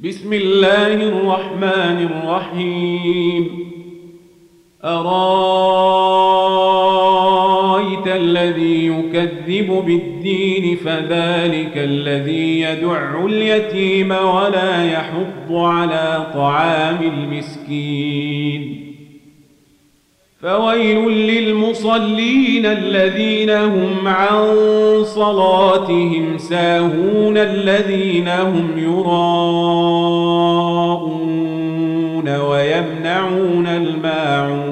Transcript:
بسم الله الرحمن الرحيم. أرأيت الذي يكذب بالدين فذلك الذي يدع اليتيم ولا يحض على طعام المسكين. فويل للمصلين الذين هم عن صلاتهم ساهون الذين هم يراءون. ويمنعون الماعون.